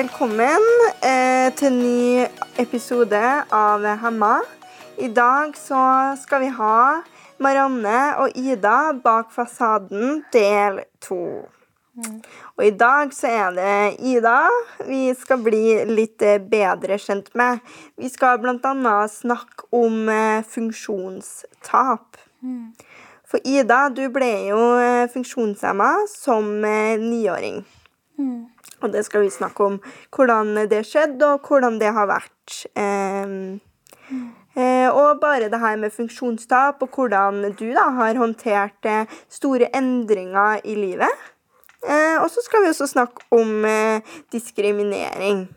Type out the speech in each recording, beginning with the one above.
Velkommen eh, til en ny episode av Hemma. I dag så skal vi ha Marianne og Ida bak fasaden del to. Og i dag så er det Ida vi skal bli litt eh, bedre kjent med. Vi skal bl.a. snakke om eh, funksjonstap. For Ida, du ble jo eh, funksjonshemma som eh, niåring. Og det skal vi snakke om. Hvordan det skjedde, og hvordan det har vært. Eh, eh, og bare det her med funksjonstap, og hvordan du da har håndtert eh, store endringer i livet. Eh, og så skal vi også snakke om eh, diskriminering.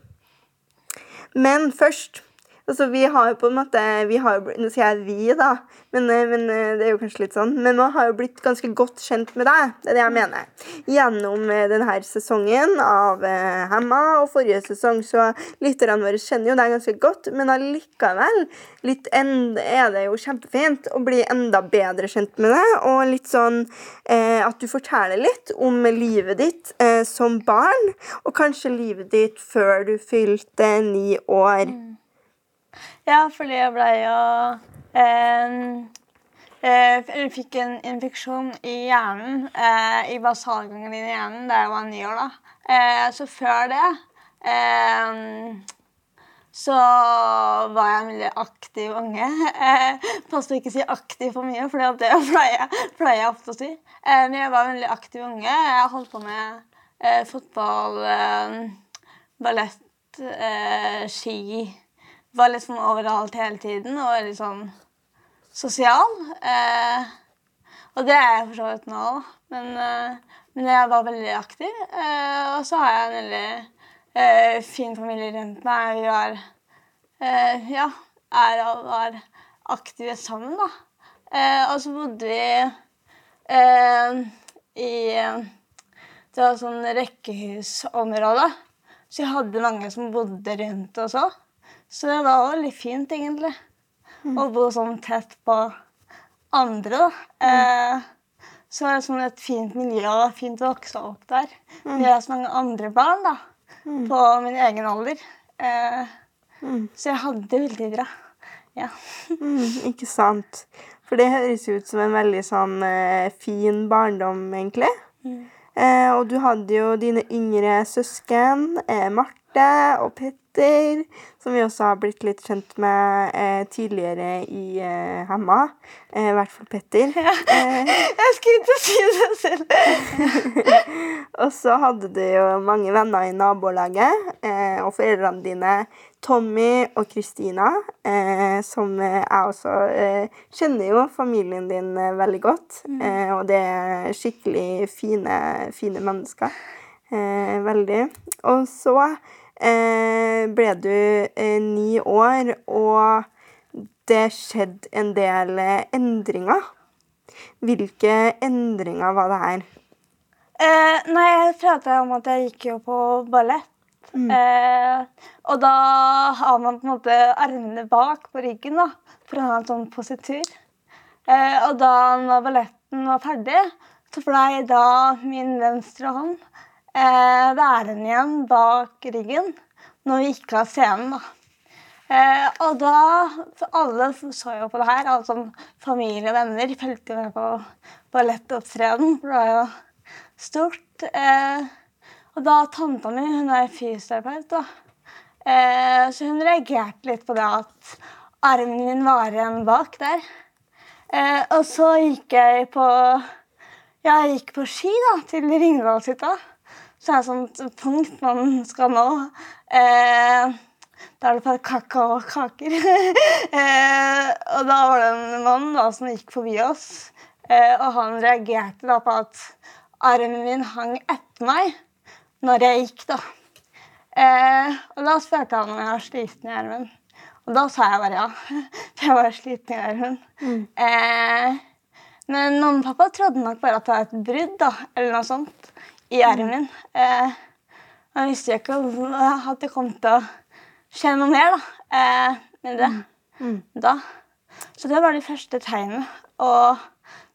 Men først Altså, vi har jo på en måte vi har, Nå sier jeg vi, da, men, eh, men eh, det er jo kanskje litt sånn. Men man har jo blitt ganske godt kjent med deg. Det er det jeg mener. Gjennom eh, denne sesongen av eh, Hemma og forrige sesong, så lytterne våre kjenner jo deg ganske godt. Men allikevel litt en, er det jo kjempefint å bli enda bedre kjent med deg. Og litt sånn eh, at du forteller litt om livet ditt eh, som barn, og kanskje livet ditt før du fylte ni år. Ja, fordi jeg blei jo eh, eh, Jeg fikk en infeksjon i hjernen, eh, i basalgangen i hjernen, da jeg var ni år. da. Så før det så var jeg en veldig aktiv unge. Eh, Passer ikke å si aktiv for mye, for det pleier jeg, ofte å si. Eh, men jeg var en veldig aktiv unge. Jeg holdt på med eh, fotball, ballett, ski var litt sånn overalt hele tiden og veldig sånn sosial. Eh, og det er jeg for så vidt nå men, eh, men jeg var veldig aktiv. Eh, og så har jeg en veldig eh, fin familie rundt meg. Vi var eh, ja, er var aktive sammen, da. Eh, og så bodde vi i Det var sånn rekkehusområde. Så vi hadde mange som bodde rundt oss òg. Så det var veldig fint, egentlig. Å bo sånn tett på andre, da. Eh, så var det sånn et fint miljø og fint å vokse opp der. Med så mange andre barn da, på min egen alder. Eh, Så jeg hadde det veldig bra. Ja. Mm, ikke sant. For det høres ut som en veldig sånn eh, fin barndom, egentlig. Eh, og du hadde jo dine yngre søsken, eh, Marte og Petter, som vi også har blitt litt kjent med eh, tidligere i eh, Hemma. Eh, I hvert fall Petter. Eh, Jeg skulle ikke si det selv. og så hadde du jo mange venner i nabolaget, eh, og foreldrene dine, Tommy og Kristina, eh, som jeg også eh, kjenner jo familien din veldig godt. Eh, og det er skikkelig fine, fine mennesker. Eh, veldig. Og så ble du eh, ni år, og det skjedde en del eh, endringer. Hvilke endringer var det her? Eh, nei, jeg prata om at jeg gikk jo på ballett. Eh, og da har man på en måte armene bak på ryggen da, for å ha en sånn positur. Eh, og da når balletten var ferdig, så blei da min venstre hånd eh, værende igjen bak ryggen når vi gikk av scenen. da. Eh, og da Alle så jo på det her, alle som familie og venner fulgte med på ballettopptreden. Det var jo stort. Eh, og da tanta mi, hun er fysioterapeut, da. Eh, så hun reagerte litt på det at armen min var igjen bak der. Eh, og så gikk jeg på Jeg gikk på ski da, til Ringdalshytta. så er det sånt punkt man skal nå. Eh, da er det bare kakaokaker. eh, og da var det en mann da, som gikk forbi oss, eh, og han reagerte da på at armen min hang etter meg når jeg gikk, da. Eh, og da spurte han om jeg var sliten i armen. Og da sa jeg bare ja. For jeg var sliten i armen. Mm. Eh, men mamma og pappa trodde nok bare at det var et brudd da, eller noe sånt i armen. Eh, han visste jo ikke at det kom til å skje noe mer da, eh, med det Mm. da. Så det var de første tegnene. Og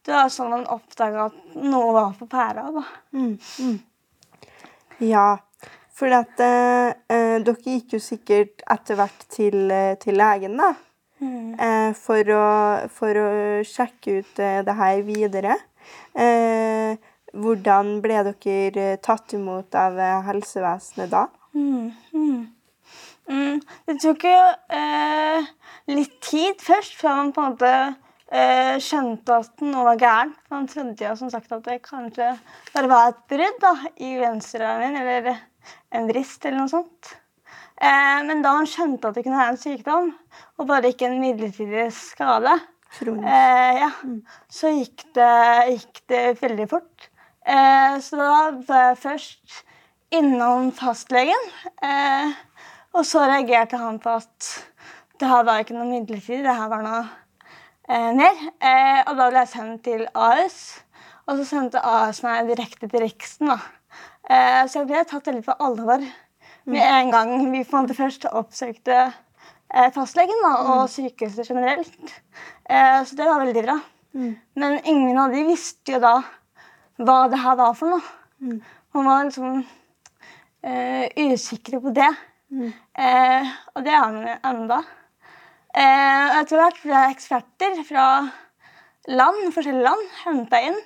det var sånn man oppdaga at noe var på pæra. da. Mm. Mm. Ja, for at eh, eh, dere gikk jo sikkert etter hvert til, eh, til legen, da. Eh, for, å, for å sjekke ut eh, det her videre. Eh, hvordan ble dere eh, tatt imot av eh, helsevesenet da? Mm, mm. Mm, det tok jo eh, litt tid først før man på en måte eh, skjønte at noe var gærent. Man trodde jo som sagt at det kanskje bare var et brudd da, i venstrearmen eller en brist eller noe sånt. Eh, men da man skjønte at det kunne være en sykdom, og bare ikke en midlertidig skade, Eh, ja. Så gikk det, gikk det veldig fort. Eh, så da var jeg først innom fastlegen. Eh, og så reagerte han på at det her var ikke noe midlertidig, det her var noe eh, mer. Eh, og da ble jeg sendt til AS, og så sendte AS meg direkte til Riksen. da. Eh, så jeg ble tatt veldig på alvor med en gang vi på en måte først oppsøkte fastlegen da, og sykehuset generelt. Eh, så det var veldig bra. Mm. Men ingen av de visste jo da hva det her var for noe. Mm. Man var liksom eh, usikre på det. Mm. Eh, og det er man enda. Eh, og etter hvert ble eksperter fra land, forskjellige land henta inn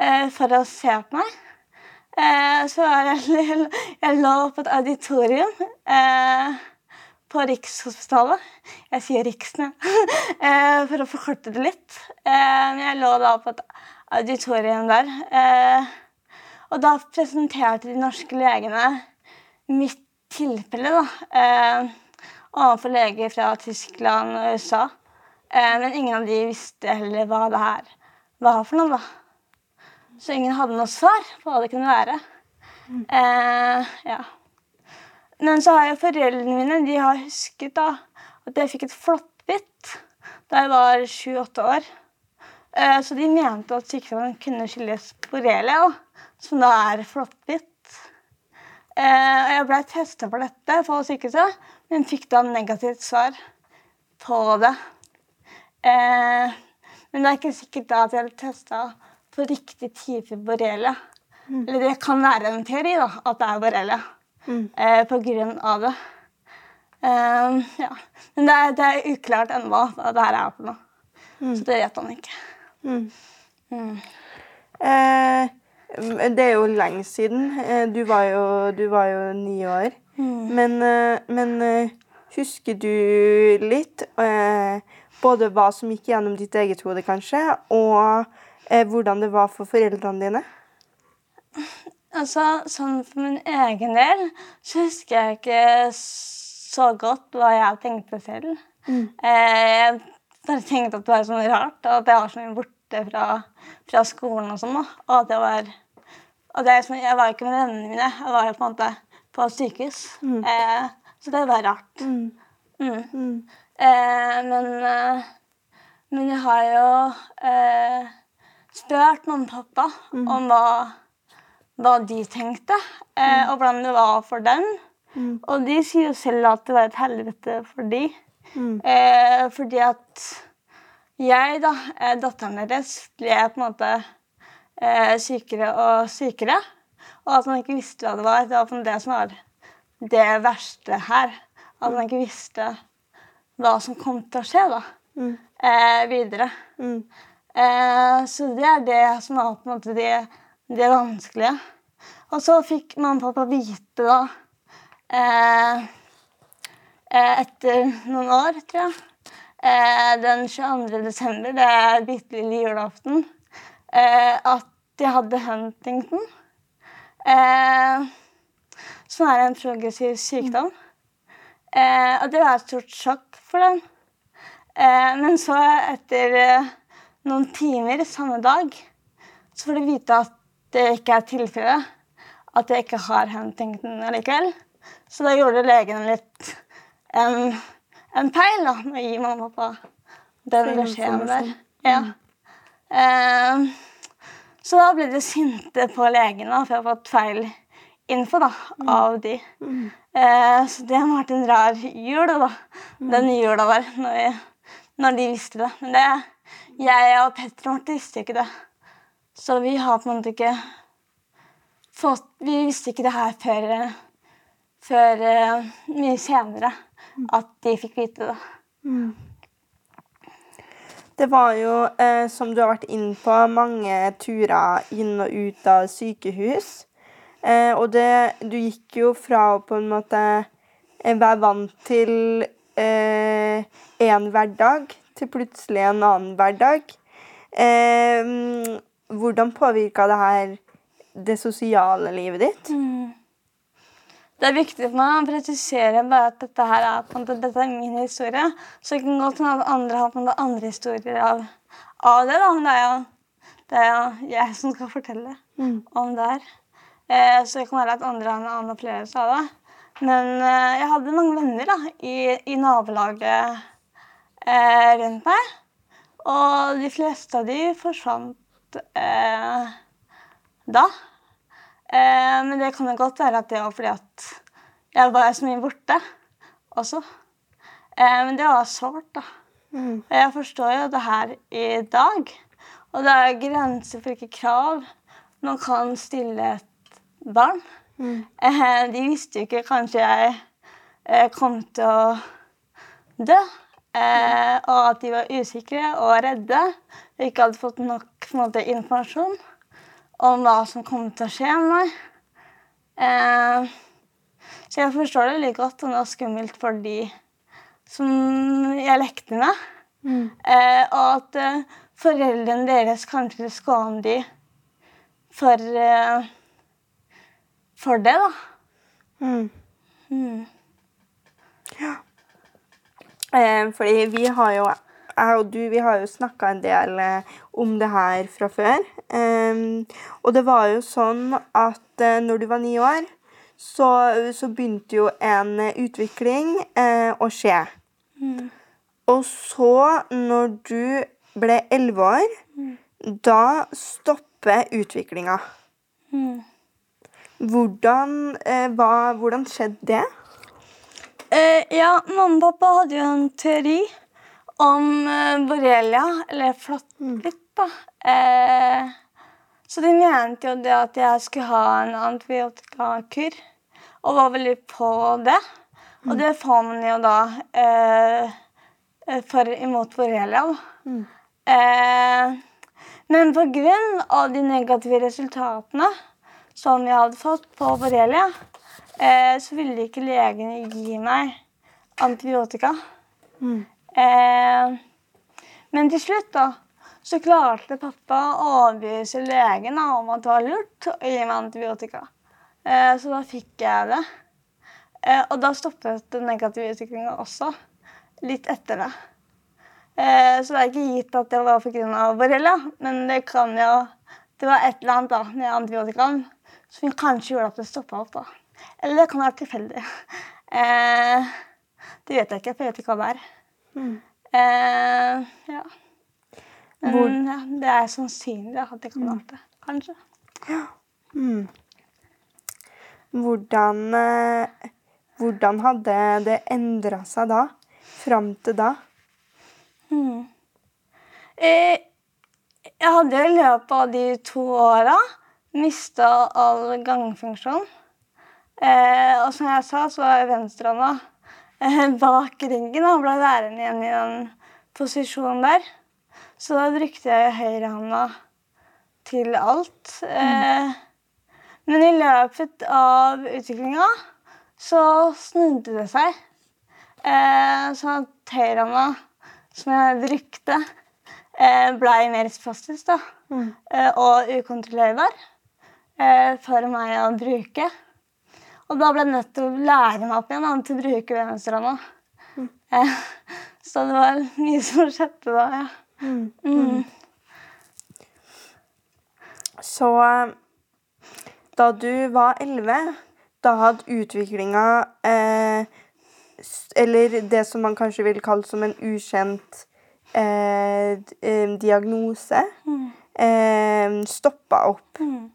eh, for å se på meg. Eh, så jeg, jeg lå på et auditorium eh, på Rikshospitalet. Jeg sier Riksene eh, for å forkorte det litt. Eh, men jeg lå da på et auditorium der. Eh, og da presenterte de norske legene mitt tilfelle da, eh, overfor leger fra Tyskland og USA. Eh, men ingen av de visste heller hva det her var for noe. da. Så ingen hadde noe svar på hva det kunne være. Eh, ja. Men så har jo foreldrene mine de har husket da, at jeg fikk et flåttbitt da jeg var sju-åtte år. Eh, så de mente at sykdommen kunne skyldes borrelia, som da er flåttbitt. Eh, og jeg ble testa for dette på sykehuset, men fikk da negativt svar på det. Eh, men det er ikke sikkert da at jeg ble testa på riktig type borrelia. Eller det kan være en teori, da, at det er borrelia. Mm. På grunn av det. Ja. Men det er, det er uklart ennå hva det her er for noe. Så det vet han ikke. Mm. Mm. Eh, det er jo lenge siden. Eh, du var jo, du var jo ni år. Mm. Men, eh, men eh, husker du litt eh, både hva som gikk gjennom ditt eget hode, kanskje, og eh, hvordan det var for foreldrene dine? Altså, sånn for min egen del så husker jeg ikke så godt hva jeg tenkte selv. Mm. Eh, jeg bare tenkte at det var sånn rart, at jeg var så mye borte fra, fra skolen og sånn. Og at jeg var at jeg, Jeg var ikke med vennene mine, jeg var på en måte på sykehus. Mm. Eh, så det var rart. Mm. Mm. Mm. Eh, men, eh, men jeg har jo eh, spurt mamma og pappa om hva, hva de tenkte, eh, og hvordan det var for dem. Mm. Og de sier jo selv at det var et helvete for de. Mm. Eh, fordi at jeg, da, eh, datteren deres, ble på en måte eh, sykere og sykere. Og at man ikke visste hva det var. Det var det som var det verste her. At man ikke visste hva som kom til å skje da, Mm. eh, videre. Mm. Eh, så det er det som var på en måte det, det vanskelige. Og så fikk mamma og pappa vite da eh, Etter noen år, tror jeg. Eh, den 22. desember, det er bitte lille julaften, eh, at jeg hadde Huntington. Eh, som er en progressiv sykdom. Eh, og det var et stort sjokk for. Eh, men så, etter eh, noen timer samme dag, så får de vite at det ikke er tilfellet. At jeg ikke har Huntington ting allikevel. Så da gjorde legen litt en, en peil da, med å gi mamma og pappa den beskjeden der. Ja. Eh, så da ble de sinte på legen da, for jeg har fått feil info da, av de. Uh, så det har vært en rar jul, da. Den jula der, når, vi, når de visste det. Men det, jeg og Petter Marte visste ikke det. Så vi har på en måte ikke fått Vi visste ikke det her før, før uh, mye senere at de fikk vite det. Det var jo, eh, som du har vært inn på, mange turer inn og ut av sykehus. Eh, og det Du gikk jo fra å på en måte eh, være vant til én eh, hverdag til plutselig en annen hverdag. Eh, mm, hvordan påvirka det her det sosiale livet ditt? Det er viktig for meg å presisere at dette her er, måte, dette er min historie. Så det kan godt hende at andre har måte andre historier av, av det. da. Men det er, jo, det er jo jeg som skal fortelle om det her. Eh, så det kan være at andre har en annen opplevelse av det. Men eh, jeg hadde mange venner da, i, i nabolaget eh, rundt meg. Og de fleste av de forsvant eh, da. Eh, men det kan jo godt være at det var fordi at jeg var så mye borte også. Eh, men det var sårt, da. Og jeg forstår jo det her i dag. Og det er grenser for hvilke krav man kan stille et barn. Eh, de visste jo ikke kanskje jeg kom til å dø. Eh, og at de var usikre og redde og ikke hadde fått nok måte, informasjon om hva som kom til å skje med meg. Eh, så jeg forstår det like godt, og det var skummelt for de som jeg lekte med. Eh, og at eh, foreldrene deres kanskje skåner de for, eh, for det, da. Mm. Eh, fordi vi har jo jeg og du vi har jo snakka en del eh, om det her fra før. Um, og det var jo sånn at uh, når du var ni år, så, så begynte jo en utvikling uh, å skje. Og så, når du ble elleve år, da stopper utviklinga. Hvordan, uh, hva, hvordan skjedde det? Ja, mamma og pappa hadde jo en teori om eh, borrelia, eller flåttbitt, da. Eh, så de mente jo det at jeg skulle ha en antibiotikakur, og var veldig på det. Og det får man jo da eh, eh, for imot borrelia. Mm. Eh, men på grunn av de negative resultatene som jeg hadde fått på borrelia, eh, så ville ikke legene gi meg antibiotika. Eh, men til slutt da, så klarte pappa å overbevise legen om at det var lurt å gi meg antibiotika. Eh, så da fikk jeg det. Eh, og da stoppet den negative utviklinga også. Litt etter det. Eh, så det er ikke gitt at det var pga. borrelia, men det kan jo Det var et eller annet da, med antibiotikaen som kanskje gjorde at det stoppa opp. da. Eller det kan være tilfeldig. Eh, det vet jeg ikke, for jeg vet ikke hva det er. Eh, ja. Men Hvor- ja, det er sannsynlig at det kan være det. Kanskje. Hvordan, eh, hvordan hadde det endra seg da? Fram til da? Eh, jeg hadde i løpet av de to åra mista all gangfunksjon. Eh, og som jeg sa, så var jeg venstrehånda eh, bak ryggen og ble værende igjen i den posisjonen der. Så da brukte jeg høyrehånda til alt. Mm. men i løpet av utviklinga så snudde det seg. Så sånn at høyrehånda som jeg brukte, eh, blei mer spastisk da. Mm. og ukontrollerbar eh, for meg å bruke. Og da ble jeg nødt til å lære meg opp igjen da, til å bruke venstrehånda. Eh, så det var mye som skjedde da, ja. Mm. Så da du var elleve, da hadde utviklinga eh, Eller det som man kanskje vil kalle som en ukjent eh, eh, diagnose, eh, stoppa opp. Mm.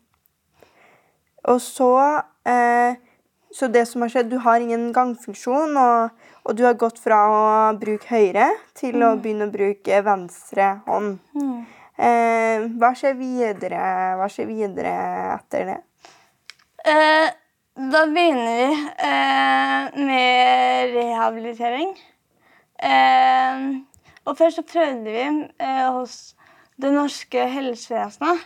Og så eh, Så det som har skjedd, du har ingen gangfunksjon, og, og du har gått fra å bruke høyre til å begynne å bruke venstre hånd. Mm. Eh, hva skjer videre? Hva skjer videre etter det? Eh, da begynner vi eh, med rehabilitering. Eh, og først så prøvde vi eh, hos det norske helsevesenet.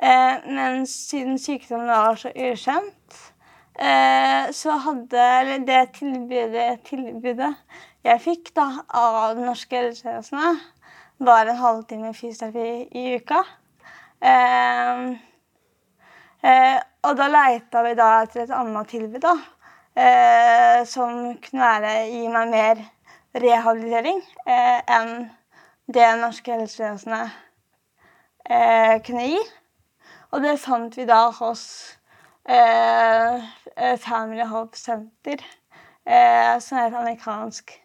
Eh, men siden sykdommen var så ukjent, så hadde det tilbudet, tilbudet jeg fikk da, av det norske helsevesenet, var en halvtime fysioterapi i uka. Eh, Eh, og da leita vi da etter et annet tilbud da, eh, som kunne være, gi meg mer rehabilitering eh, enn det norske helsevesenet eh, kunne gi. Og det fant vi da hos eh, eh, Family Hope Center, eh, som er et amerikansk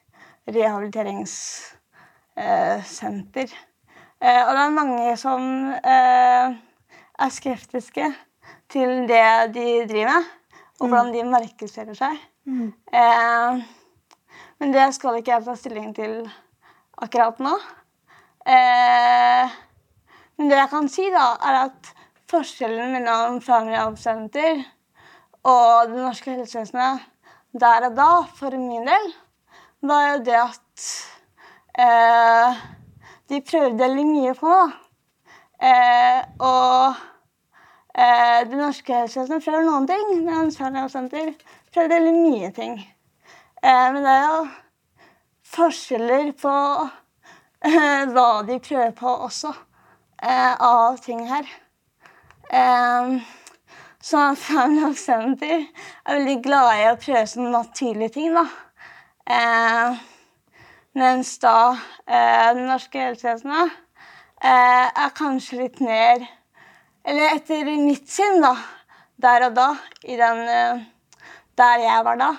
rehabiliteringssenter. Eh, og det er mange som eh, er skeptiske til det de driver med, og hvordan de markedsfører seg. Eh, men det skal ikke jeg ta stilling til akkurat nå. Eh, men det jeg kan si, da, er at forskjellen mellom Family Hub Center og det norske helsevesenet der og da, for min del, var jo det at eh, de prøvde veldig mye på meg. Eh, og eh, det norske helsevesenet prøver noen ting, mens Family Hub Center prøver veldig mye ting. Eh, men det er jo forskjeller på eh, hva de prøver på også, eh, av ting her. Eh, så Family Hub Center er veldig glad i å prøve sånne naturlige ting, da. Eh, mens da eh, det norske helsevesenet eh, er kanskje litt mer Eller etter mitt syn, da, der og da, i den eh, Der jeg var da,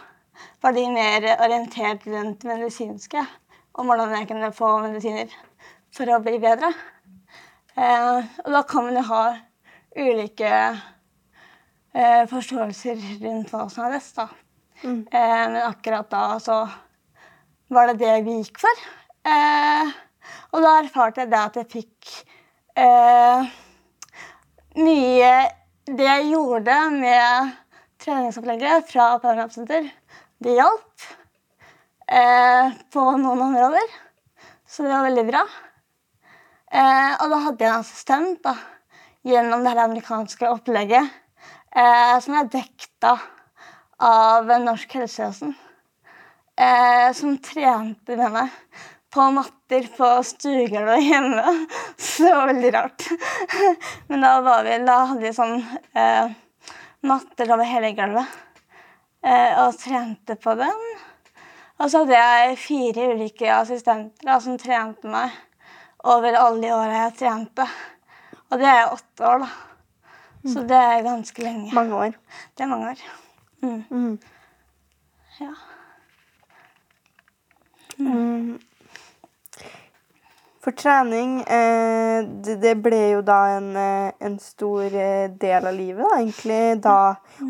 var de mer orientert rundt medisinske. Om hvordan jeg kunne få medisiner for å bli bedre. Eh, og da kan man jo ha ulike eh, forståelser rundt hva som er best, da. Mm. Eh, men akkurat da så var det det vi gikk for. Eh, og da erfarte jeg det at jeg fikk eh, mye Det jeg gjorde med treningsopplegget fra Power Center, det hjalp eh, på noen områder. Så det var veldig bra. Eh, og da hadde jeg en assistent da, gjennom det amerikanske opplegget eh, som er dekta av Norsk helsevesen. Eh, som trente med meg på matter på stuegulvet hjemme. Så veldig rart. Men da, var vi, da hadde vi sånn eh, matter over hele gulvet eh, og trente på den. Og så hadde jeg fire ulike assistenter da, som trente meg over alle de åra jeg trente. Og det er åtte år, da. Så det er ganske lenge. Mange år. Det er mange år. Mm. Mm. Ja. Mm. For trening, eh, det, det ble jo da en, eh, en stor eh, del av livet, da, egentlig. Da,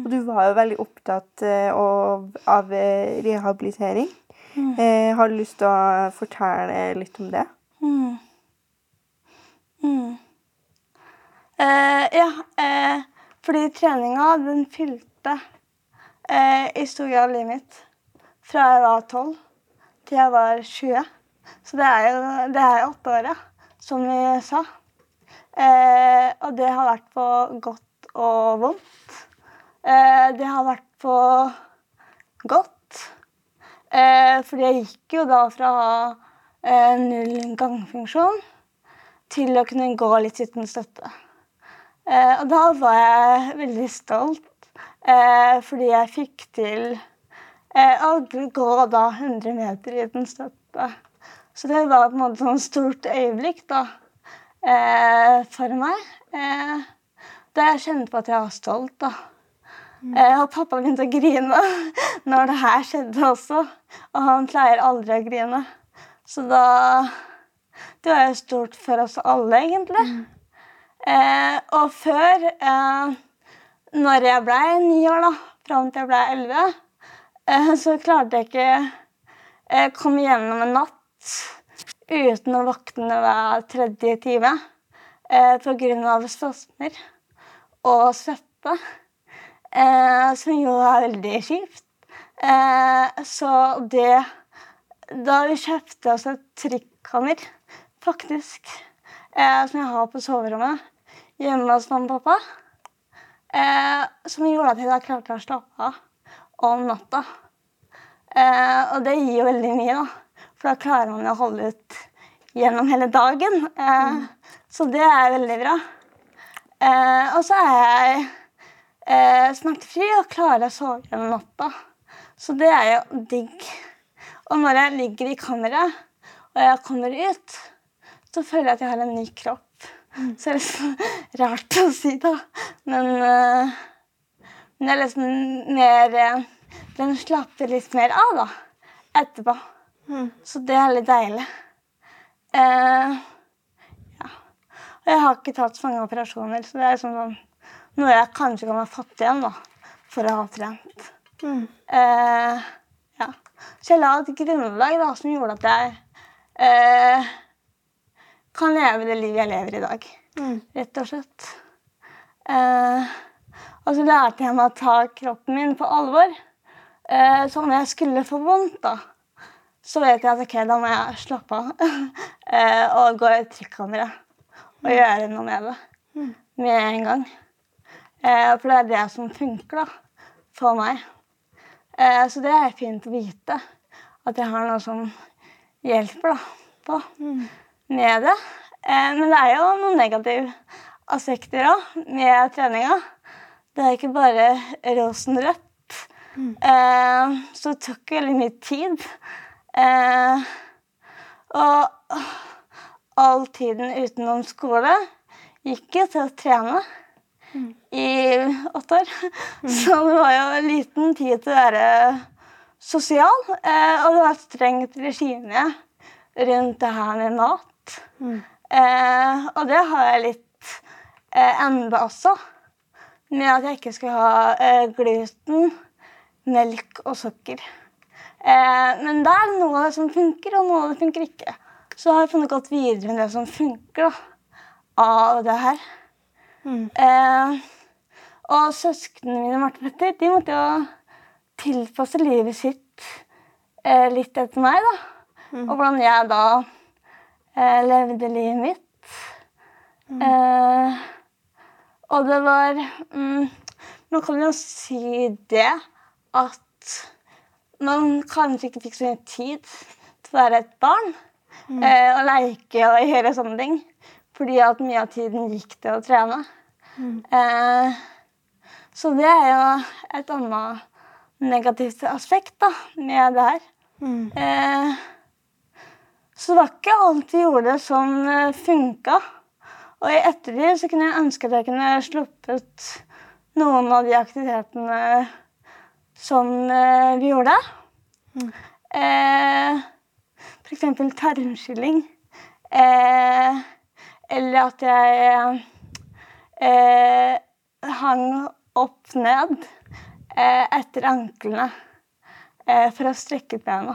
og du var jo veldig opptatt eh, av, av eh, rehabilitering. Eh, har du lyst til å fortelle litt om det? Mm. Eh, ja, eh, fordi treninga, den fylte eh, i stor grad livet mitt fra jeg var 12 til jeg var 20. Så det er jo det er åtte år, ja, som vi sa. Eh, og det har vært på godt og vondt. Eh, det har vært på godt. Eh, fordi jeg gikk jo da fra å ha eh, null gangfunksjon til å kunne gå litt uten støtte. Eh, og da var jeg veldig stolt Eh, fordi jeg fikk til eh, å gå da 100 meter i den støtte. Så det var på en måte sånn stort øyeblikk da, eh, for meg. Eh, da jeg kjente på at jeg var stolt. da. Eh, og pappa begynte å grine når det her skjedde også. Og han pleier aldri å grine. Så da Det var jo stort for oss alle, egentlig. Eh, og før, eh, når jeg ble ni år, da, fram til jeg ble elleve, eh, så klarte jeg ikke eh, komme gjennom en natt uten å våkne hver tredje time eh, pga. spasmer og svette, eh, som jo er veldig kjipt. Eh, så det Da vi kjøpte oss et trykkammer, faktisk, eh, som jeg har på soverommet hjemme hos mamma og pappa, eh, som gjorde at jeg da klarte å slappe av om natta. Eh, og det gir jo veldig mye, da. For da klarer man å holde ut gjennom hele dagen. Eh, Så det er veldig bra. Eh, og så er jeg eh, smertefri og klarer å sove gjennom natta. Så det er jo digg. Og når jeg ligger i kammeret og jeg kommer ut, så føler jeg at jeg har en ny kropp. Så det er liksom rart å si, da. Men, eh, men det er liksom mer eh, Den slapper litt mer av, da. Etterpå. Så det er litt deilig. Uh, ja. Og jeg har ikke tatt så mange operasjoner, så det er liksom sånn noe jeg kanskje kan ha fått igjen da, for å ha trent. Eh, ja. Så jeg la et grunnlag da, som gjorde at jeg eh, kan leve det livet jeg lever i dag. Rett og slett. Eh, og så lærte jeg meg å ta kroppen min på alvor. Eh, så når jeg skulle få vondt, da, så vet jeg at ok, da må jeg slappe av eh, og gå i trykkamera, og gjøre noe med det med en gang. Eh, for det er det som funker da, for meg. Eh, så det er fint å vite at jeg har noe som hjelper da, på med det. Eh, men det er jo noen negative aspekter òg med treninga. Det er ikke bare rosenrødt. Mm. så det tok veldig mye tid. Eh, og all tiden utenom skole gikk jo til å trene i åtte år. Så det var jo liten tid til å være sosial. Eh, og det var et strengt regime rundt det her med mat. Eh, og det har jeg litt eh, enda også. Med at jeg ikke skal ha eh, gluten, melk og sukker. Eh, men det er noe av det som funker, og noe av det funker ikke. Så har jeg funnet godt videre med det som funker da, av det her. Eh, og søsknene mine Martin Petter, de måtte jo tilpasse livet sitt eh, litt etter meg. da. Og hvordan jeg da eh, levde livet mitt. Eh, og det var mm, Man kan jo si det at man kanskje ikke fikk så mye tid til å være et barn. Eh, og leke og gjøre sånne ting. Fordi at mye av tiden gikk til å trene. Eh, så det er jo et annet negativt aspekt da, med det her. Eh, så det var ikke alt vi gjorde som eh, funka. Og i ettertid så kunne jeg ønske at jeg kunne sluppet noen av de aktivitetene som eh, vi gjorde. Eh, for eksempel tarmskylling. Eh, eller at jeg eh, hang opp ned eh, etter anklene eh, for å strekke bena.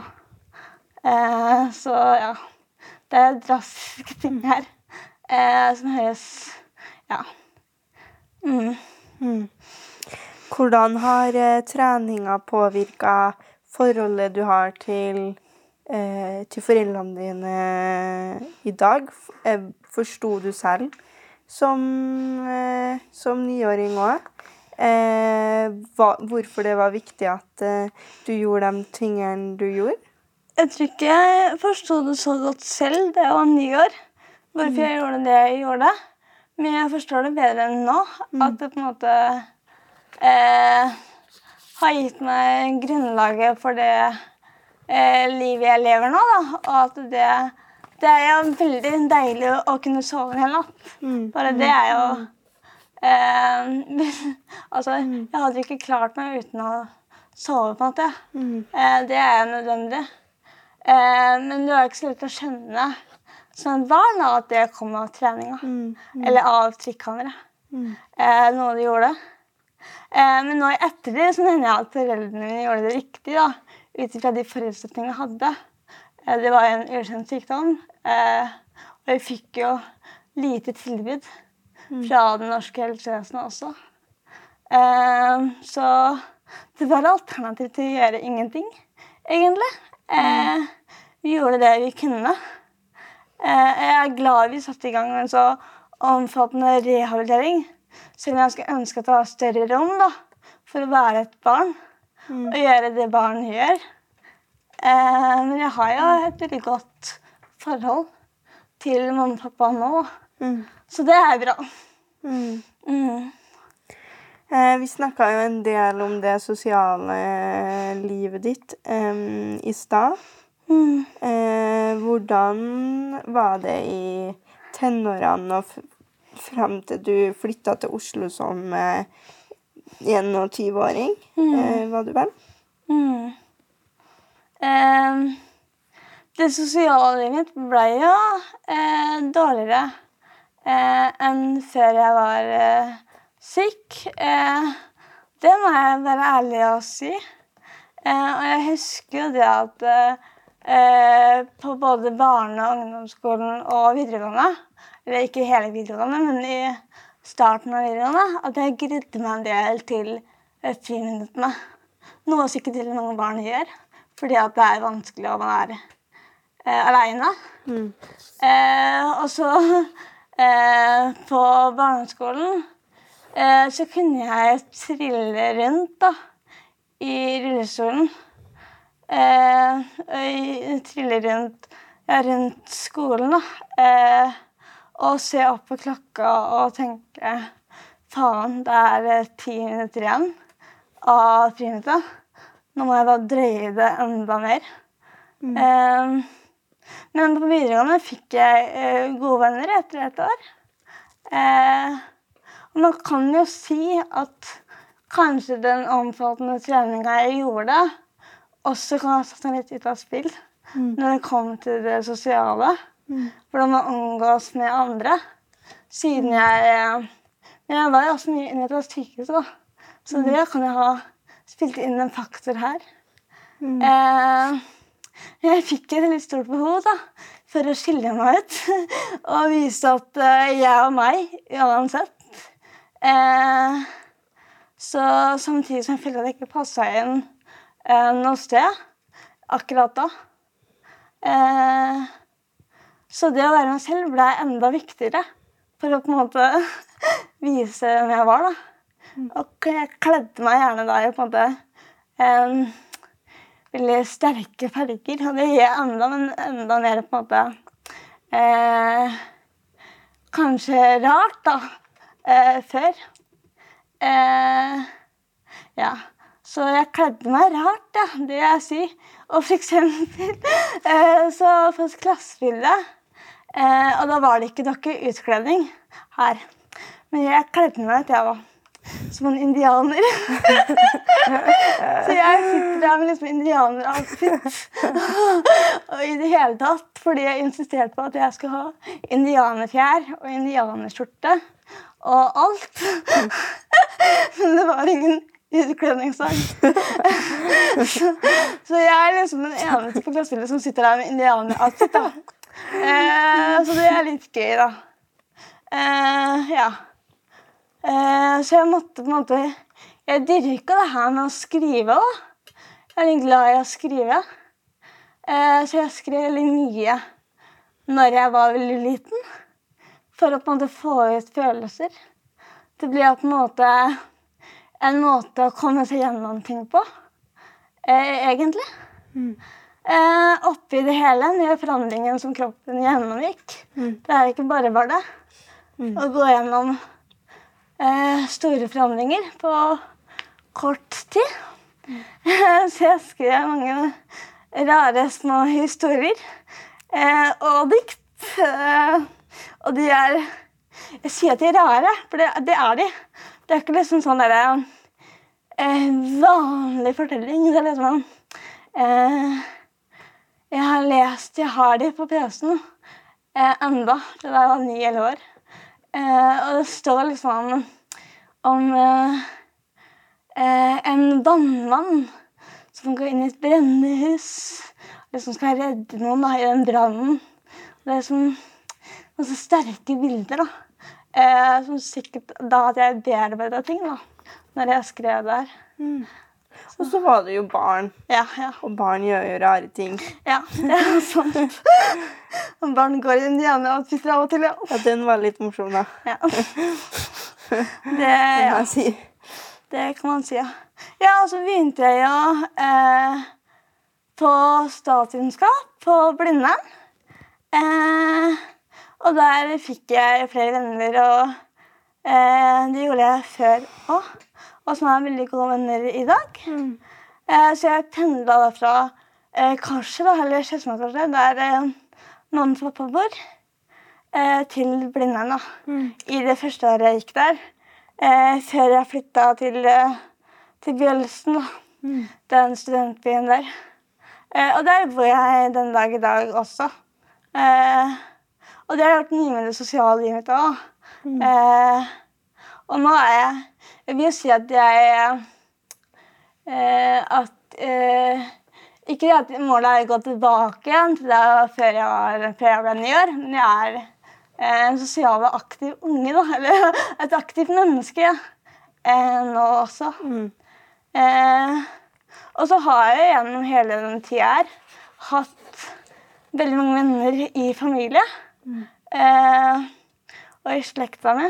Eh, så ja. Det er drastiske ting her eh, som høres Ja. Mm. Hvordan har eh, treninga påvirka forholdet du har til, til foreldrene dine i dag? Eh, Forsto du selv som, eh, som niåring òg hvorfor det var viktig at du gjorde de tingene du gjorde? Jeg tror ikke jeg forsto det så godt selv da jeg var ni år. Hvorfor jeg gjorde det jeg gjorde. Men jeg forstår det bedre enn nå. At det på en måte eh, har gitt meg grunnlaget for det eh, livet jeg lever nå. Da. Og at det, det er jo veldig deilig å kunne sove en hel natt. Mm. Bare det er jo eh, Altså, jeg hadde ikke klart meg uten å sove, på en måte. Mm. Eh, det er nødvendig. Eh, men du har ikke så lett å skjønne som barn at det kom av treninga. Mm. Eller av trikkhandlere. Mm. Eh, noe de gjorde. Eh, men nå i ettertid så mener jeg at foreldrene mine gjorde det riktig. da, Ut ifra de forutsetningene jeg hadde. Eh, det var en ukjent sykdom. Eh, og jeg fikk jo lite tilbud fra det norske helsevesenet også. Eh, så det var alternativ til å gjøre ingenting, egentlig. Eh, vi gjorde det vi kunne. Eh, jeg er glad vi satte i gang en så omfattende rehabilitering. Selv om jeg skulle ønske at det var større rom da, for å være et barn og gjøre det barn gjør. Eh, men jeg har jo et veldig godt forhold til mamma og pappa nå, Mm. så det er bra. Mm. Mm. Eh, vi snakka jo en del om det sosiale livet ditt em, i stad. Mm. Eh, hvordan var det i tenårene og fram til du flytta til Oslo som eh, 21-åring, eh, var du vel? Mm. Eh, det sosiale livet mitt ble jo eh, dårligere eh, enn før jeg var syk. Eh, det må jeg være ærlig å si. Eh, og jeg husker jo det at eh, på både barne- og ungdomsskolen og videregående, eller ikke hele videregående, men i starten av videregående, at jeg grudde meg en del til eh, friminuttene. Noe sikkert til mange barn gjør, fordi at det er vanskelig å være eh, aleine. Mm. Eh, og så eh, på barneskolen så kunne jeg trille rundt da, i rullestolen. Eh, og trille rundt, ja, rundt skolen, da. Eh, og se opp på klokka og tenke Faen, det er eh, ti minutter igjen av friminuttet. Nå må jeg da drøye det enda mer. Eh, men på videregående fikk jeg eh, gode venner etter et år. Eh, man kan jo si at kanskje den omfattende treninga jeg gjorde, også kan ha satt meg litt ut av spill når det kom til det sosiale. Hvordan man omgås med andre. Siden jeg Men jeg var jo også mye inne i et sykehus, da. Så det kan jo ha spilt inn en faktor her. Eh, jeg fikk et litt stort behov da, for å skille meg ut og vise at eh, jeg og meg uansett. Eh, så samtidig som jeg følte at jeg ikke passa inn eh, noe sted akkurat da. Eh, så det å være meg selv ble enda viktigere for å på en måte vise hvem jeg var. da. Og jeg kledde meg gjerne da i på en måte eh, veldig sterke farger. Og det gir jeg enda, men enda mer på en måte eh, Kanskje rart, da. Eh, før. Eh, ja. Så jeg kledde meg rart, ja. Det vil jeg si. Og for eksempel eh, så på et klassebilde eh, Og da var det ikke noe utkledning her. Men jeg kledde meg til jeg var som en indianer. så jeg sitter der med liksom indianeroutfit. og i det hele tatt fordi jeg insisterte på at jeg skulle ha indianerfjær og indianerskjorte og alt. Men det var ingen utkledningsdag. så, jeg er liksom den eneste på klassebildet som sitter der med indianeroutfit. Eh, så det er litt gøy, da. Eh, ja. Eh, så jeg måtte på en måte Jeg dyrka det her med å skrive da. Jeg er litt glad i å skrive. Eh, så jeg skrev veldig mye når jeg var veldig liten. For å på en måte få ut følelser. Det blir på en måte en måte å komme seg gjennom ting på, eh, egentlig. Eh, oppi det hele, den forandringen som kroppen gjennomgikk. Det er ikke bare bare det. Å gå gjennom eh, store forandringer på kort tid. Så jeg skrev mange rare små historier eh, og dikt. Og de er Jeg sier at de er rare, for det, det er de. Det er ikke liksom sånn derre eh, vanlig fortelling. Det er liksom eh, Jeg har lest Jeg har de på PC-en eh, enda. Da jeg var ni-elleve år. Eh, og det står liksom om eh, eh, en vannmann som går inn i et brennende hus. Liksom skal redde noen da, i den brannen. Det er sånn, så sterke bilder. da. Eh, som sikkert da at jeg bearbeida ting da, når jeg skrev det her. Mm. Og så var det jo barn, Ja, ja. og barn gjør jo rare ting. ja det er sant. Og Barn går i indianeroutfitter av og til, ja. Ja, den var litt morsom, da. ja. Det, ja. Det kan man si, ja. Ja, og så begynte jeg jo eh, på statsvitenskap på Blindern. Eh, og der fikk jeg flere venner, og eh, det gjorde jeg før òg. Og som er veldig gode venner i dag. Mm. Eh, så jeg pendla da fra eh, kanskje da, eller Skedsmo kanskje, der eh, noen pappa bor, eh, til Blindern. Mm. I det første året jeg gikk der. Eh, før jeg flytta til, eh, til Bjølsen, da. Mm. Den studentbyen der. Eh, og der bor jeg den dag i dag også. Eh, og det har gjort mye med det sosiale livet mitt òg. Mm. Eh, og nå er jeg Jeg vil jo si at jeg eh, At eh, Ikke det at målet er å gå tilbake igjen til det før jeg, var, før jeg ble ni år, men jeg er eh, en sosial og aktiv unge, da. Eller et aktivt menneske ja. eh, nå også. Mm. Eh, og så har jeg gjennom hele den tida her hatt veldig mange venner i familie. Eh, og i slekta mi.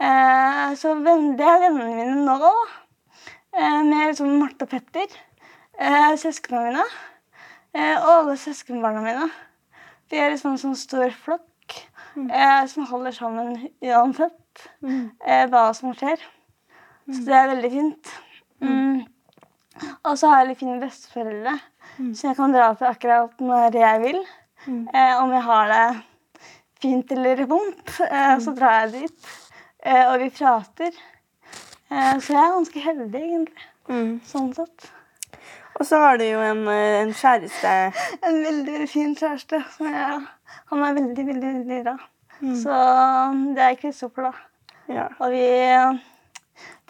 Eh, så venn, det er vennene mine nå da. Eh, med liksom Marte og Petter. Eh, søsknene mine. Eh, og alle søskenbarna mine. Vi er liksom en sånn stor flokk eh, som holder sammen uansett Mm. eh, hva som skjer. Så det er veldig fint. Mm. Og så har jeg litt fine besteforeldre, Mm. så jeg kan dra til akkurat når jeg vil. Mm. Eh, om jeg har det fint eller vondt, eh, så drar jeg dit. Eh, og vi prater. Eh, så jeg er ganske heldig, egentlig. Mm. Sånn sett. Og så har du jo en, eh, en kjæreste. En veldig, veldig fin kjæreste. Som jeg, han er veldig, veldig, veldig bra. Mm. Så det er Kristoffer, da. Ja. Og vi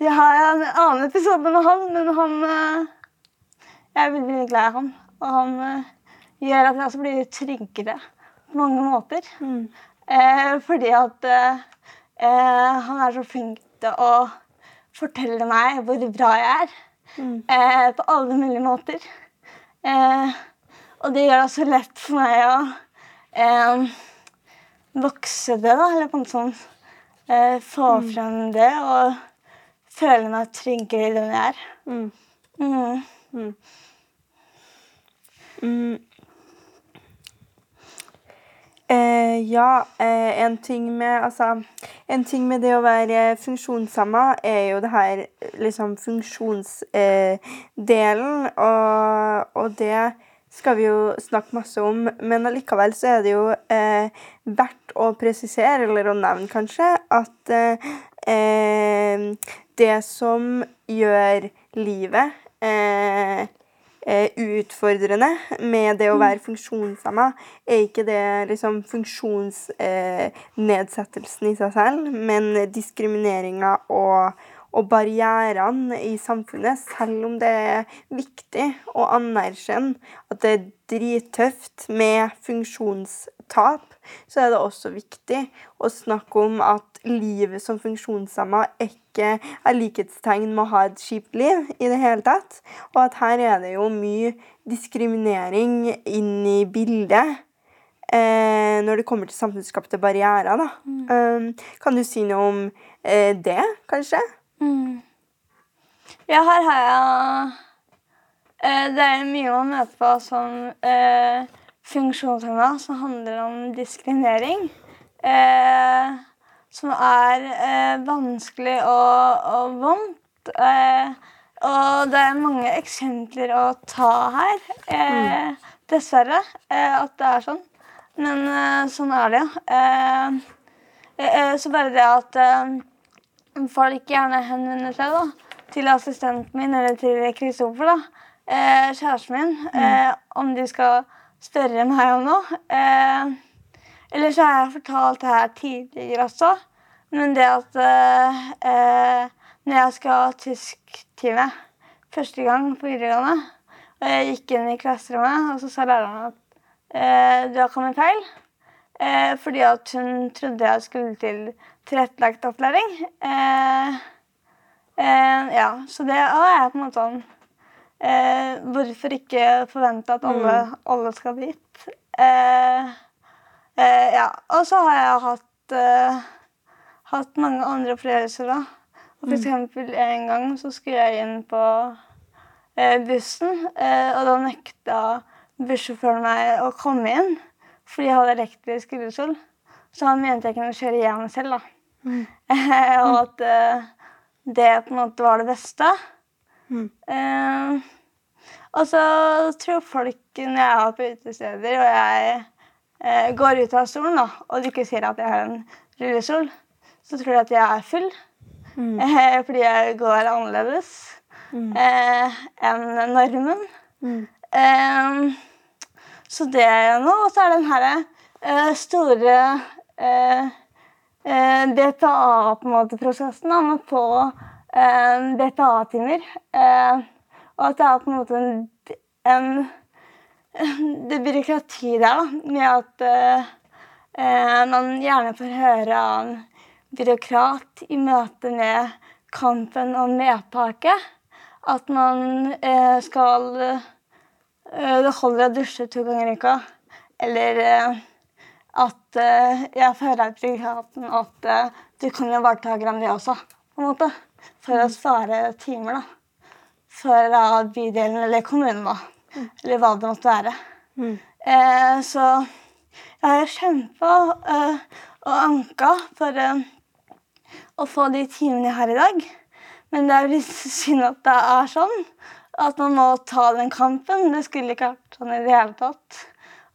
De har en annen episode med han, men han eh, Jeg er veldig, veldig glad i han. Og han gjør at jeg også blir tryggere på mange måter. Mm. Eh, fordi at eh, eh, han er så flink til å fortelle meg hvor bra jeg er. Mm. Eh, på alle mulige måter. Eh, og det gjør det så lett for meg å eh, vokse det, da. Eller på en sånn eh, Få frem det og føle meg tryggere i den jeg er. Mm. Mm. Eh, ja, eh, en ting med Altså, en ting med det å være funksjonshemma er jo det her liksom funksjonsdelen, eh, og, og det skal vi jo snakke masse om, men allikevel så er det jo eh, verdt å presisere, eller å nevne kanskje, at eh, eh, det som gjør livet utfordrende med det å være funksjonshemma, er ikke det liksom funksjonsnedsettelsen i seg selv, men diskrimineringa og, og barrierene i samfunnet, selv om det er viktig å anerkjenne at det er drittøft med funksjonstap, så er det også viktig å snakke om at livet som funksjonshemma ikke er likhetstegn med å ha et kjipt liv i det hele tatt. Og at her er det jo mye diskriminering inn i bildet eh, når det kommer til samfunnsskapte barrierer. Da. Um, kan du si noe om eh, det, kanskje? Mm. Ja, her har jeg eh, Det er mye man møter på som eh, funksjonshemma, som handler om diskriminering. Eh, som er eh, vanskelig og, og vondt. Eh, og det er mange eksempler å ta her. Eh, dessverre eh, at det er sånn. Men eh, sånn er det, jo. Eh, eh, så bare det at folk gjerne henvender seg da, til assistenten min eller til Kristoffer, da, kjæresten min, mm. om de skal spørre meg om noe. Eller så har jeg fortalt det her tidligere også. Men det at eh, når jeg skal ha tysktime første gang på videregående, og jeg gikk inn i klasserommet, og så sa læreren at eh, du har kommet feil. Eh, fordi at hun trodde jeg skulle til tilrettelagt opplæring. Eh, eh, ja, så det er jeg på en måte sånn eh, Hvorfor ikke forvente at alle, mm. alle skal dit? Eh, Eh, ja. Og så har jeg hatt, eh, hatt mange andre opplevelser, da. Og for mm. eksempel en gang så skulle jeg inn på eh, bussen, eh, og da nekta bussjåføren meg å komme inn fordi jeg hadde elektrisk rullestol. Så han mente jeg kunne kjøre hjem selv, da. Mm. og at eh, det på en måte var det beste. Mm. Eh, og så tror folk når jeg er på utesteder og jeg eh, går ut av stolen da, og du ikke sier at jeg har en rullestol, så tror de at jeg er full. Mm. Eh, fordi jeg går annerledes mm. eh, enn normen. Mm. Eh, så det er nå. Og så er den herre eh, store eh, BPA-prosessen med å få BPA-timer. og at det er på en måte en, en det byråkratiet der, da, med at eh, man gjerne får høre av en byråkrat i møte med kampen om medtaket at man eh, skal eh, Det holder å dusje to ganger i uka. Eller eh, at eh, jeg får høre av byråkraten at eh, du kan jo bare ta det også, på en måte. For å spare timer, da. For bydelen eller kommunen, da. Eller hva det måtte være. Mm. Eh, så jeg har kjempa eh, og anka for eh, å få de timene her i dag. Men det er litt synd at det er sånn. At man må ta den kampen. Det skulle ikke vært sånn i det hele tatt.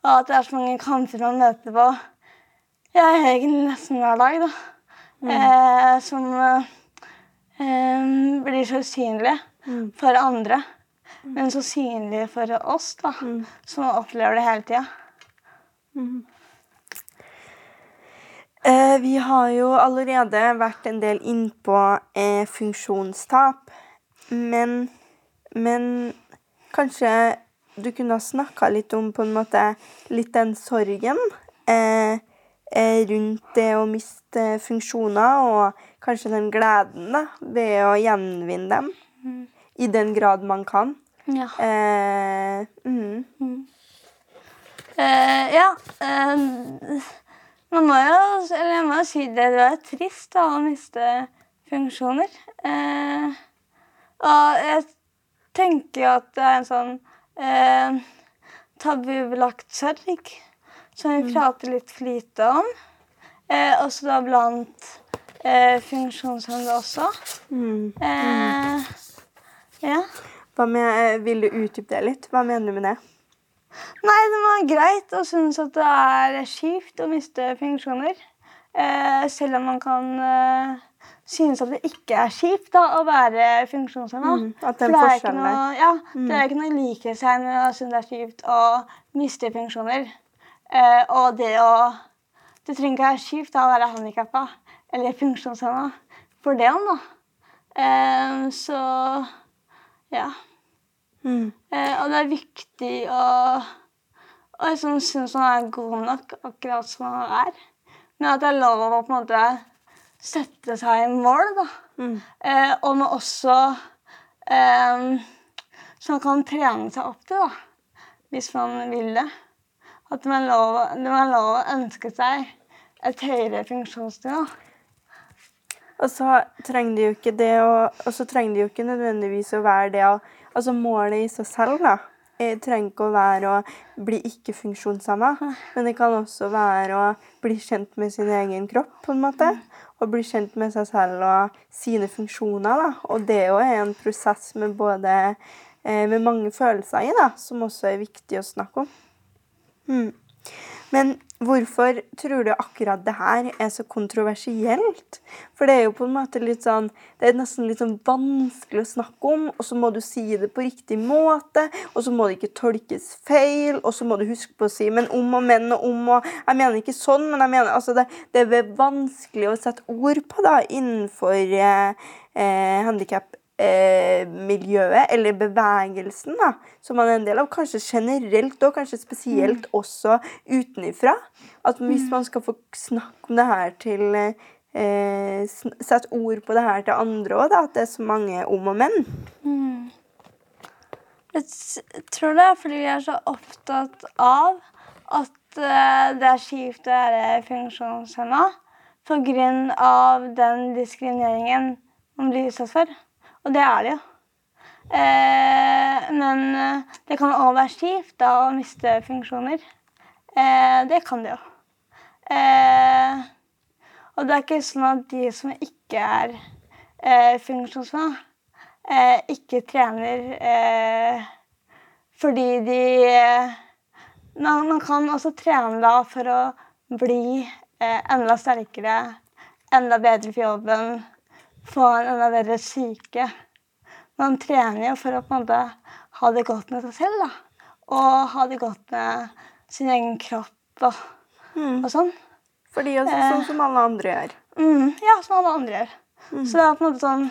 Og at det er så mange kamper man møter på ja, egentlig nesten hver dag, da. Mm. Eh, som eh, blir så usynlige mm. for andre men så synlig for oss, da, mm. som opplever det hele tida. Mm. Eh, vi har jo allerede vært en del innpå eh, funksjonstap. Men, men kanskje du kunne ha snakka litt om på en måte litt den sorgen eh, eh, rundt det å miste funksjoner, og kanskje den gleden da, ved å gjenvinne dem. Mm. I den grad man kan. Ja. Eh, mm. Mm. Eh, ja. Eh, man må jo Eller jeg må jo si det. Det er trist da, å miste funksjoner. Eh, og jeg tenker jo at det er en sånn eh, tabubelagt sorg som vi mm. prater litt for lite om. Eh, også da blant eh, funksjonshemmede også. Mm. Eh, ja. Med, eh, vil du utdype det litt? Hva mener du med det? Nei, det var greit å synes at det er kjipt å miste funksjoner. Eh, selv om man kan eh, synes at det ikke er kjipt da, å være funksjonshemma. Mm, at den forskjellen der. Ja, mm. det er ikke noe likhetstegn å synes det er kjipt å miste funksjoner. Eh, og det å Det trenger ikke være kjipt da, å være handikappa eller funksjonshemma for det han da. Eh, så ja. Mm. Eh, og det er viktig å og liksom synes han er god nok akkurat som han er. Men at det er lov å på en måte sette seg i mål, da. Mm. Eh, og med også eh, Så man kan trene seg opp til, da. Hvis man vil det. At det er lov, det er lov å ønske seg et høyere funksjonsnivå. Og så trenger det jo ikke det å Og så trenger de jo ikke nødvendigvis å være det å Altså målet i seg selv, da. Jeg trenger ikke å være å bli ikke-funksjonshemma, men det kan også være å bli kjent med sin egen kropp, på en måte. Og bli kjent med seg selv og sine funksjoner. da. Og det jo er en prosess med både eh, med mange følelser i, da, som også er viktig å snakke om. Mm. Men hvorfor tror du akkurat det her er så kontroversielt? For det er jo på en måte litt sånn Det er nesten litt sånn vanskelig å snakke om, og så må du si det på riktig måte, og så må det ikke tolkes feil, og så må du huske på å si men om og men og om og Jeg mener ikke sånn, men jeg mener altså det, det er vanskelig å sette ord på da innenfor eh, eh, handikap eh, miljøet, eller bevegelsen, da, som man er en del av. Kanskje generelt, og kanskje spesielt mm. også utenifra. At hvis mm. man skal få snakke om det her til eh, Sette ord på det her til andre òg, at det er så mange om og menn. Mm. Jeg tror det er fordi vi er så opptatt av at uh, det er kjipt å være funksjonshemma pga. den diskrimineringen man blir utsatt for. Og det er det jo. Eh, men eh, det kan òg være kjipt å miste funksjoner. Eh, det kan det jo. Eh, og det er ikke sånn at de som ikke er eh, funksjonsfag, eh, ikke trener eh, fordi de man, man, kan også trene da for å bli enda sterkere, enda bedre for jobben få å være syke. Man trener jo for å på en måte ha det godt med seg selv. da. Og ha det godt med sin egen kropp og, mm. og sånn. Fordi også, sånn som alle andre gjør. Mm, ja, som alle andre gjør. Mm. Så det er på en måte sånn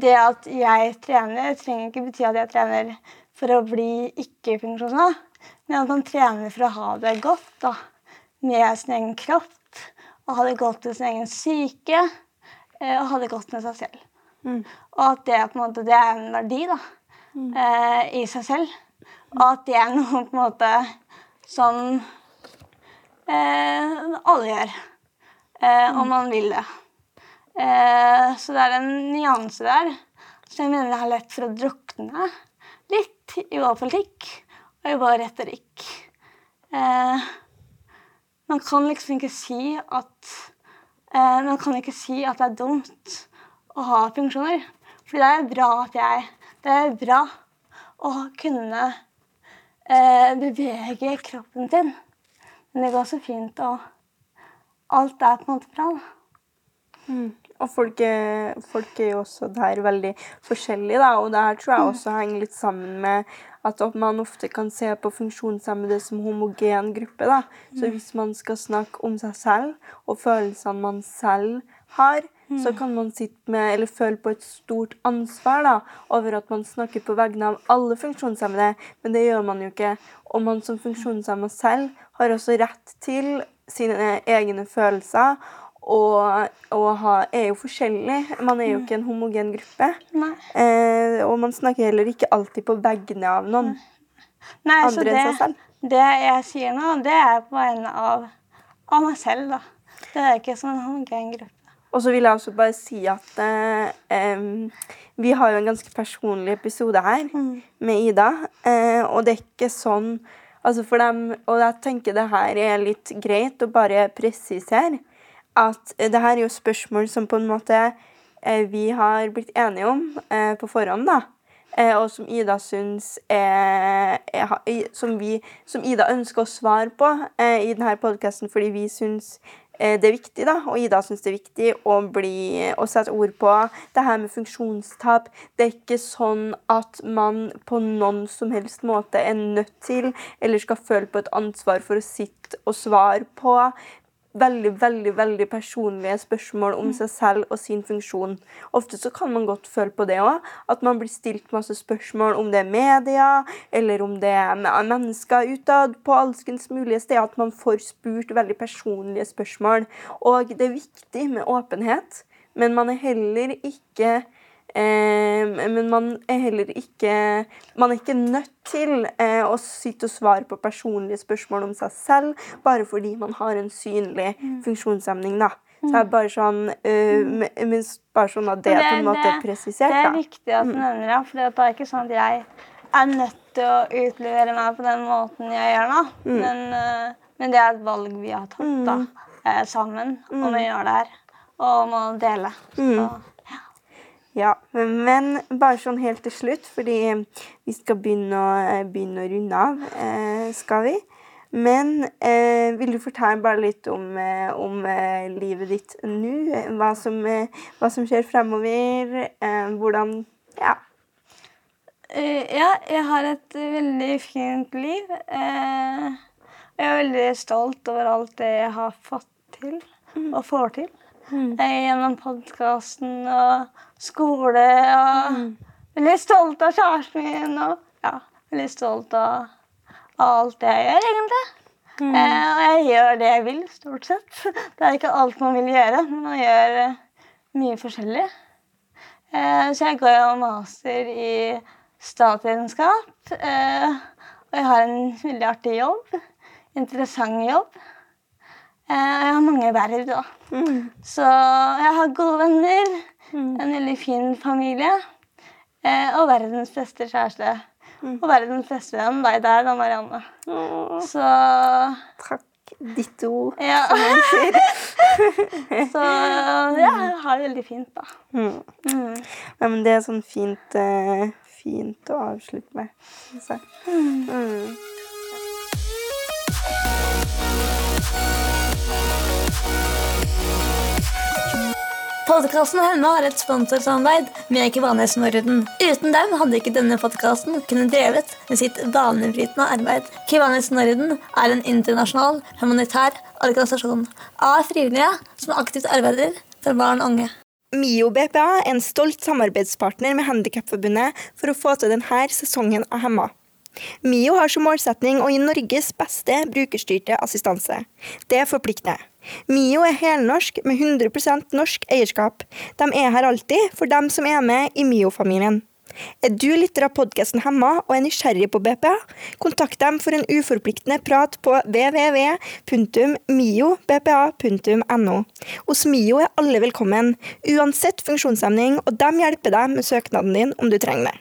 Det at jeg trener, trenger ikke bety at jeg trener for å bli ikke-funksjonshemma, men at man trener for å ha det godt da, med sin egen kropp. Og ha det godt med sin egen syke eh, og ha det godt med seg selv. Mm. Og at det, på en måte, det er en verdi da, mm. eh, i seg selv. Og at det er noe på en måte som eh, alle gjør. Eh, om man vil det. Eh, så det er en nyanse der. Så jeg mener det er lett for å drukne litt i vår politikk og i vår retorikk. Eh, man kan liksom ikke si at Eh, man kan ikke si at det er dumt å ha funksjoner. For det er bra at jeg Det er bra å kunne eh, bevege kroppen sin. Men det går også fint, og alt er på en måte bra. Mm. Og folk er, folk er, jo også der veldig forskjellige, da. Og det her tror jeg mm. også henger litt sammen med at man ofte kan se på funksjonshemmede som homogen gruppe. da. Så mm. hvis man skal snakke om seg selv og følelsene man selv har, så mm. kan man sitte med, eller føle på et stort ansvar da, over at man snakker på vegne av alle funksjonshemmede, men det gjør man jo ikke. Og man som funksjonshemma selv har også rett til sine egne følelser. Og, og ha, er jo forskjellig. Man er jo mm. ikke en homogen gruppe. Eh, og man snakker heller ikke alltid på vegne av noen Nei, andre det, enn seg selv. Det jeg sier nå, det er på vegne av, av meg selv, da. Det er ikke som en homogen gruppe. Og så vil jeg også bare si at eh, vi har jo en ganske personlig episode her mm. med Ida. Eh, og det er ikke sånn altså for dem, Og jeg tenker det her er litt greit å bare presisere at det her er jo spørsmål som på en måte eh, vi har blitt enige om eh, på forhånd. da. Eh, og som Ida syns er, som, vi, som Ida ønsker å svare på i denne podkasten fordi vi syns det er viktig, da, og Ida syns det er viktig å, bli, å sette ord på det her med funksjonstap. Det er ikke sånn at man på noen som helst måte er nødt til eller skal føle på et ansvar for å sitte og svare på veldig veldig, veldig personlige spørsmål om seg selv og sin funksjon. Ofte så kan man godt føle på det òg. At man blir stilt masse spørsmål om det er media, eller om det er mennesker utad, på alskens mulige steder. At man får spurt veldig personlige spørsmål. Og det er viktig med åpenhet, men man er heller ikke men man er heller ikke Man er ikke nødt til eh, å sitte og svare på personlige spørsmål om seg selv bare fordi man har en synlig mm. funksjonshemning. da. Så det er bare sånn, øh, men bare sånn at det, det er på en måte presisert. Det er viktig at du mm. nevner det, for det er ikke sånn at jeg er nødt til å utlevere meg på den måten jeg gjør nå. Men, eh, men det er et valg vi har tatt da, eh, sammen om å gjøre det her. Og om å dele. Så, Ja, men bare sånn helt til slutt, fordi vi skal begynne å, eh, begynne å runde av, eh, skal vi. Men eh, vil du fortelle bare litt om, eh, om livet ditt nå? Hva, som, hva som skjer fremover? Eh, hvordan Ja. Ja, jeg har et veldig fint liv. Eh, jeg er veldig stolt over alt det jeg har fått til og får til. Eh, gjennom podkasten og skole og Veldig stolt av kjæresten min og ja, veldig stolt av, av alt jeg gjør, egentlig. Eh, og jeg gjør det jeg vil, stort sett. Det er ikke alt man vil gjøre, men man gjør eh, mye forskjellig. Eh, så jeg går jo master i statsvitenskap. Eh, og jeg har en veldig artig jobb. Interessant jobb. Eh, og jeg har mange verv, da. Så jeg har gode venner, en veldig fin familie eh, og verdens beste kjæreste. Og verdens beste venn, deg der, da, Marianne. Så Takk. Ja. som man sier. Så ja, jeg har det veldig fint, da. Mm. Mm. Ja, men det er sånn fint, eh, fint å avslutte med. Så. jeg. Mm. Podkasten Hemma har et sponsorsamarbeid med Kivanes Norden. Uten dem hadde ikke denne podkasten kunnet drevet med sitt banebrytende arbeid. Kivanes Norden er en internasjonal humanitær organisasjon av frivillige som aktivt arbeider for barn og unge. MIO BPA er en stolt samarbeidspartner med Handikapforbundet for å få til denne sesongen av Hemma. MIO har som målsetning å gi Norges beste brukerstyrte assistanse. Det forplikter. MIO er helnorsk med 100% norsk eierskap. De er her alltid for dem som er med i MIO-familien. Er du lytter av podkasten Hemma og er nysgjerrig på BPA? Kontakt dem for en uforpliktende prat på www.miobpa.no. Hos MIO er alle velkommen, uansett funksjonshemning, og de hjelper deg med søknaden din om du trenger det.